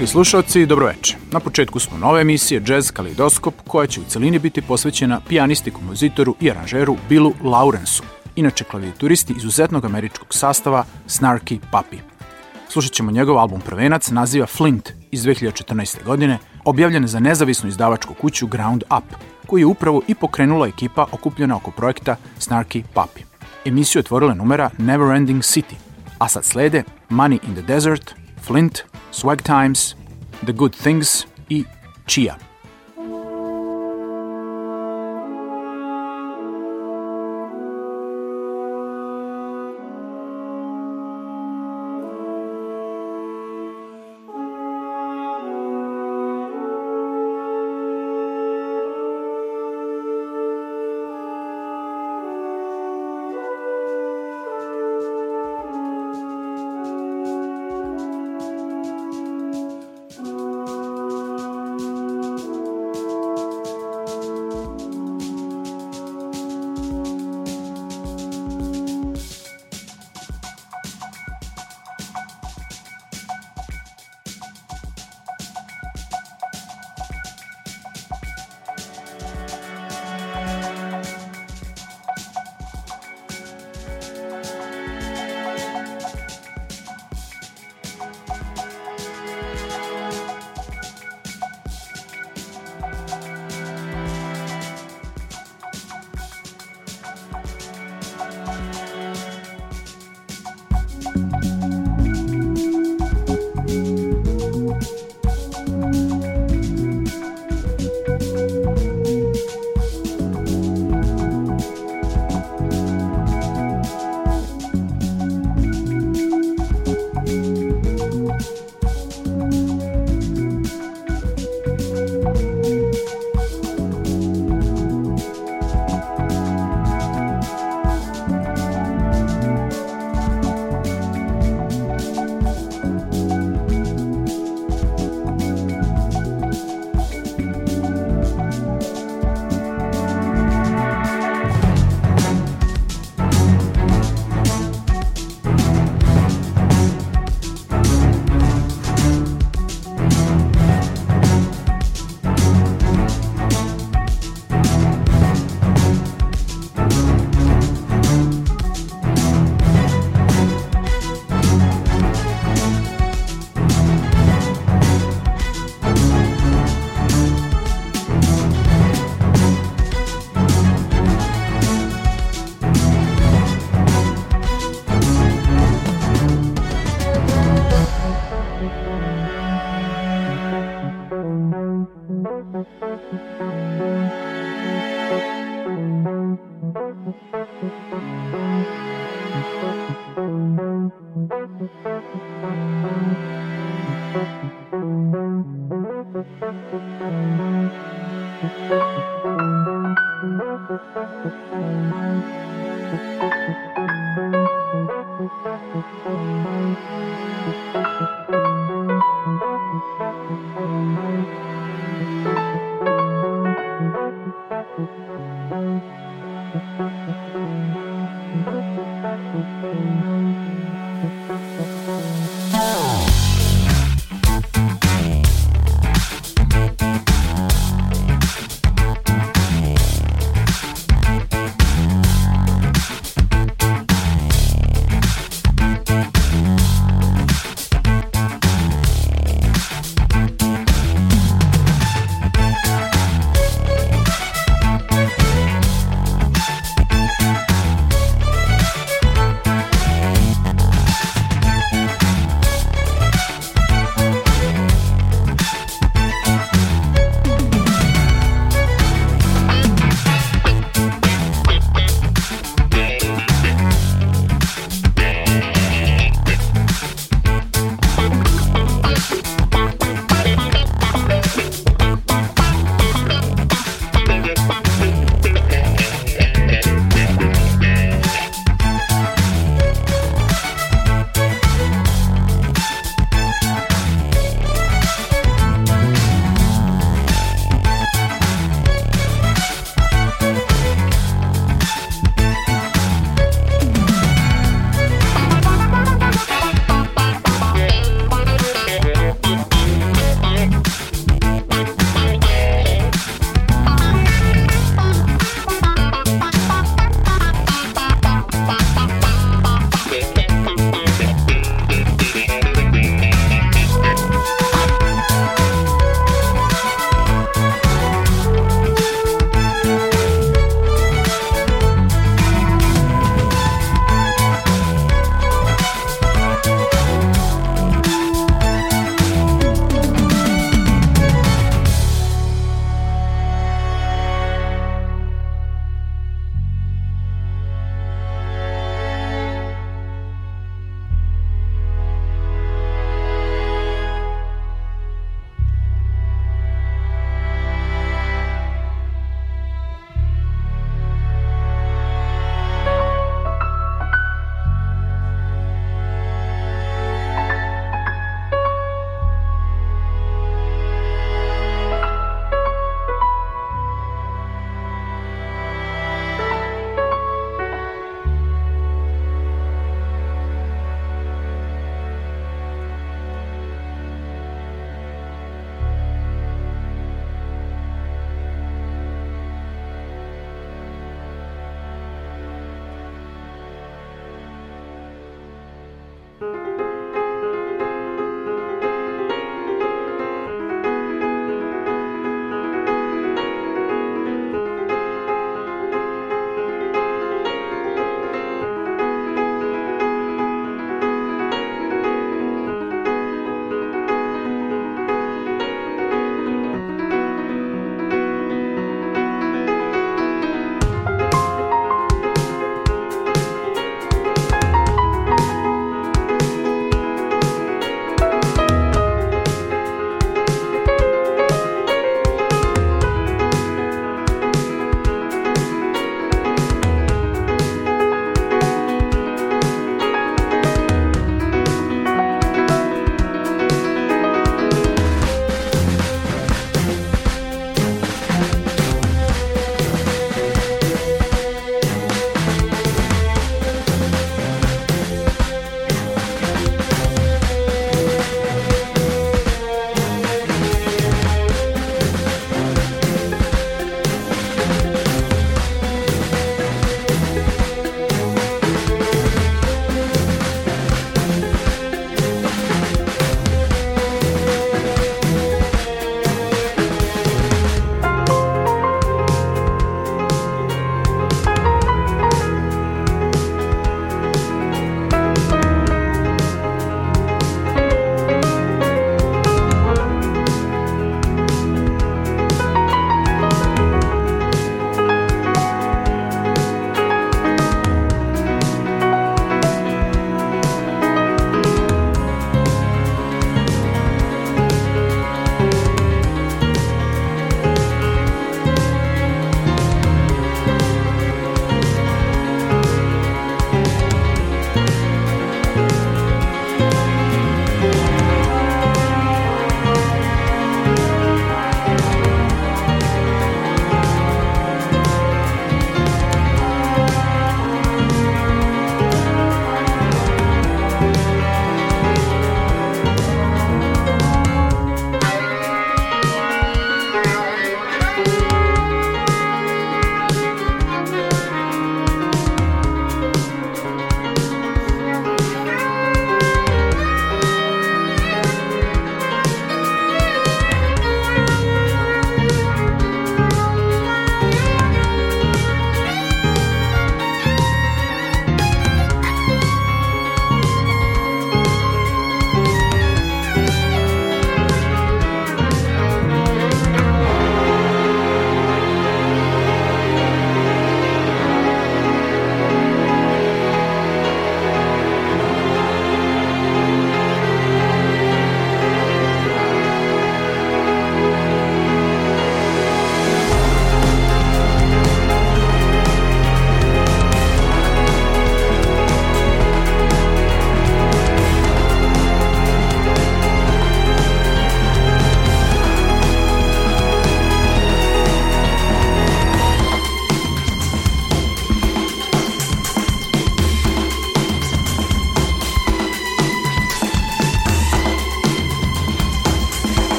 Dragi slušalci, dobroveče. Na početku smo nove emisije Jazz Kaleidoskop koja će u celini biti posvećena pijanisti, kompozitoru i aranžeru Billu Laurensu. inače klavijaturisti izuzetnog američkog sastava Snarky Puppy. Slušat ćemo njegov album prvenac, naziva Flint iz 2014. godine, objavljen za nezavisnu izdavačku kuću Ground Up, koju je upravo i pokrenula ekipa okupljena oko projekta Snarky Puppy. Emisiju otvorila numera Neverending City, a sad slede Money in the Desert, Flint, Swag Times, The Good Things i Chia.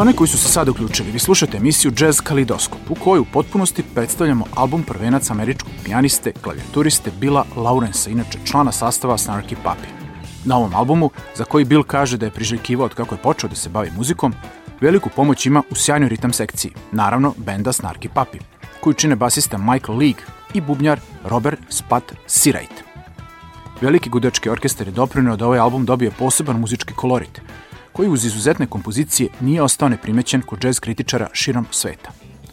One koji su se sad uključili, vi slušate emisiju Jazz Kalidoskop, u kojoj u potpunosti predstavljamo album prvenac američkog pijaniste, klavijaturiste Billa Laurensa, inače člana sastava Snarky Puppy. Na ovom albumu, za koji Bill kaže da je priželjkivao od kako je počeo da se bavi muzikom, veliku pomoć ima u sjajnoj ritam sekciji, naravno benda Snarky Puppy, koju čine basista Michael League i bubnjar Robert Spat Sirajt. Veliki gudački orkestar je doprinio da ovaj album dobije poseban muzički kolorit, koji uz izuzetne kompozicije nije ostao neprimećen kod jazz kritičara širom sveta.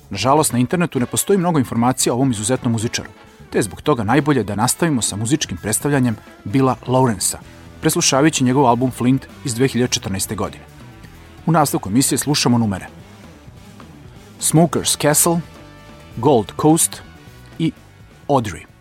Nažalost, na internetu ne postoji mnogo informacija o ovom izuzetnom muzičaru, te je zbog toga najbolje da nastavimo sa muzičkim predstavljanjem Billa Lawrensa, preslušavajući njegov album Flint iz 2014. godine. U nastavku emisije slušamo numere Smoker's Castle, Gold Coast i Audrey.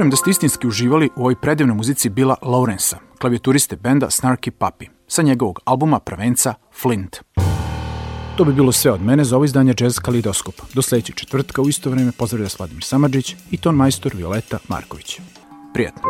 Verujem da ste istinski uživali u ovoj predivnoj muzici Bila Lawrensa, klavijaturiste benda Snarky Puppy, sa njegovog albuma prvenca Flint. To bi bilo sve od mene za ovo izdanje Jazz Kalidoskop. Do sledećeg četvrtka u isto vreme pozdravlja Vladimir Samadžić i ton majstor Violeta Marković. Prijatno.